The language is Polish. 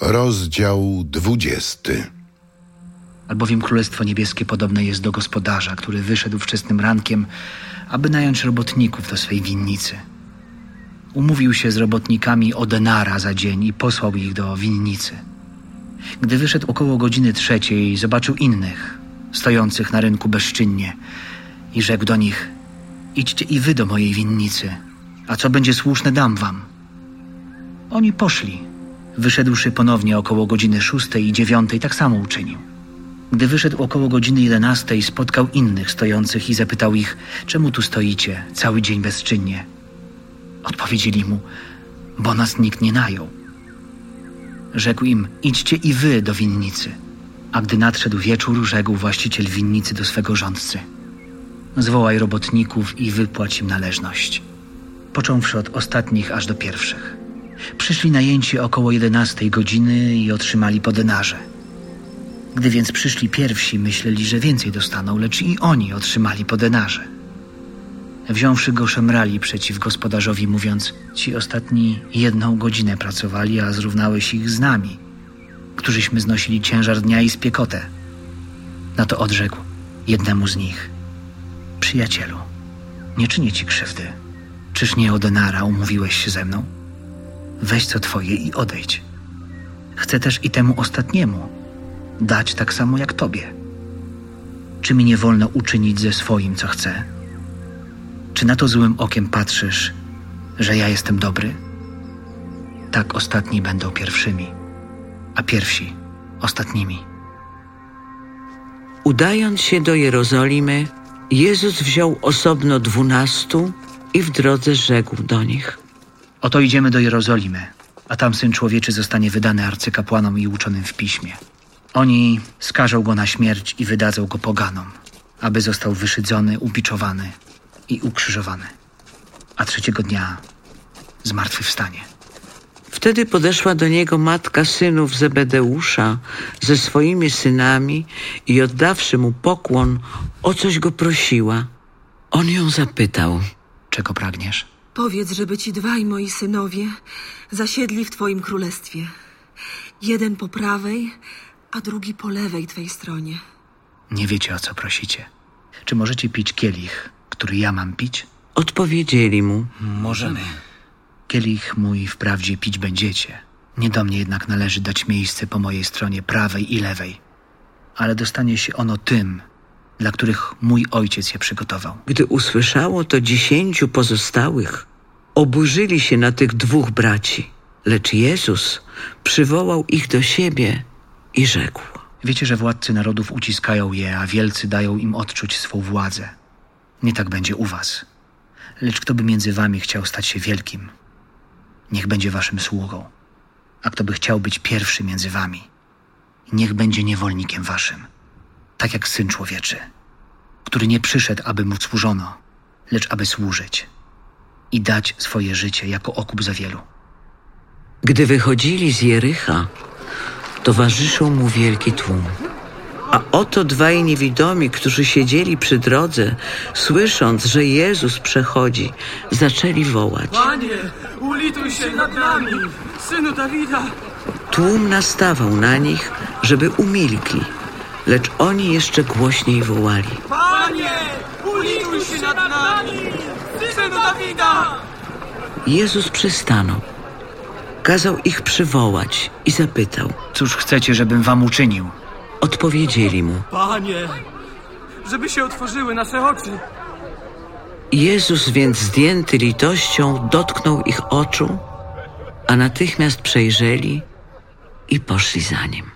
Rozdział dwudziesty. Albowiem Królestwo Niebieskie podobne jest do gospodarza, który wyszedł wczesnym rankiem, aby nająć robotników do swej winnicy. Umówił się z robotnikami o denara za dzień i posłał ich do winnicy. Gdy wyszedł około godziny trzeciej, zobaczył innych, stojących na rynku bezczynnie i rzekł do nich: Idźcie i wy do mojej winnicy, a co będzie słuszne, dam wam. Oni poszli. Wyszedłszy ponownie około godziny szóstej i dziewiątej, tak samo uczynił. Gdy wyszedł około godziny jedenastej, spotkał innych stojących i zapytał ich, czemu tu stoicie cały dzień bezczynnie? Odpowiedzieli mu, bo nas nikt nie najął. Rzekł im, idźcie i wy do winnicy. A gdy nadszedł wieczór, rzekł właściciel winnicy do swego rządcy. Zwołaj robotników i wypłać im należność. Począwszy od ostatnich aż do pierwszych. Przyszli najęci około jedenastej godziny i otrzymali po denarze. Gdy więc przyszli pierwsi, myśleli, że więcej dostaną, lecz i oni otrzymali po denarze. Wziąwszy go, szemrali przeciw gospodarzowi, mówiąc: Ci ostatni jedną godzinę pracowali, a zrównałeś ich z nami, którzyśmy znosili ciężar dnia i spiekotę. Na to odrzekł jednemu z nich: Przyjacielu, nie czynię ci krzywdy. Czyż nie o denara umówiłeś się ze mną? Weź co twoje i odejdź. Chcę też i temu ostatniemu dać tak samo jak tobie. Czy mi nie wolno uczynić ze swoim, co chcę? Czy na to złym okiem patrzysz, że ja jestem dobry? Tak ostatni będą pierwszymi, a pierwsi ostatnimi. Udając się do Jerozolimy, Jezus wziął osobno dwunastu i w drodze rzekł do nich: Oto idziemy do Jerozolimy, a tam syn człowieczy zostanie wydany arcykapłanom i uczonym w piśmie. Oni skażą go na śmierć i wydadzą go poganom, aby został wyszydzony, ubiczowany i ukrzyżowany, a trzeciego dnia zmartwychwstanie. Wtedy podeszła do niego matka synów Zebedeusza ze swoimi synami i oddawszy mu pokłon, o coś go prosiła. On ją zapytał. Czego pragniesz? Powiedz, żeby ci dwaj moi synowie zasiedli w twoim królestwie. Jeden po prawej, a drugi po lewej twej stronie. Nie wiecie o co prosicie. Czy możecie pić kielich, który ja mam pić? Odpowiedzieli mu. Możemy. Kielich mój wprawdzie pić będziecie. Nie do mnie jednak należy dać miejsce po mojej stronie prawej i lewej. Ale dostanie się ono tym, dla których mój ojciec je przygotował. Gdy usłyszało to dziesięciu pozostałych, oburzyli się na tych dwóch braci. Lecz Jezus przywołał ich do siebie i rzekł. Wiecie, że władcy narodów uciskają je, a wielcy dają im odczuć swą władzę. Nie tak będzie u was. Lecz kto by między wami chciał stać się wielkim, niech będzie waszym sługą. A kto by chciał być pierwszy między wami, niech będzie niewolnikiem waszym. Tak jak syn człowieczy, który nie przyszedł, aby mu służono, lecz aby służyć i dać swoje życie jako okup za wielu. Gdy wychodzili z Jericha, towarzyszył mu wielki tłum. A oto dwaj niewidomi, którzy siedzieli przy drodze, słysząc, że Jezus przechodzi, zaczęli wołać. Panie, ulituj się nad nami, synu Dawida. Tłum nastawał na nich, żeby umilkli, lecz oni jeszcze głośniej wołali. Panie, ulituj się nad nami, synu Dawida. Jezus przystanął, kazał ich przywołać i zapytał. Cóż chcecie, żebym wam uczynił? Odpowiedzieli mu. Panie, żeby się otworzyły nasze oczy. Jezus więc zdjęty litością dotknął ich oczu, a natychmiast przejrzeli i poszli za nim.